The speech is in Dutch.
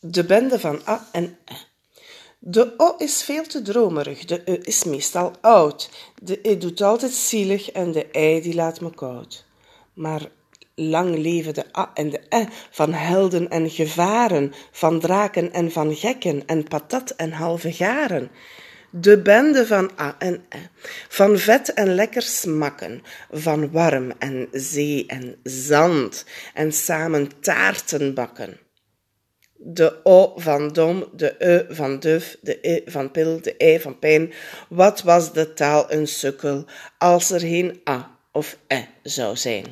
De bende van A en E. De O is veel te dromerig, de E is meestal oud. De E doet altijd zielig en de I die laat me koud. Maar lang leven de A en de E van helden en gevaren, van draken en van gekken en patat en halve garen. De bende van A en E, van vet en lekker smakken, van warm en zee en zand en samen taarten bakken de O van dom, de E van duf, de E van pil, de E van pijn. Wat was de taal een sukkel als er geen A of E zou zijn?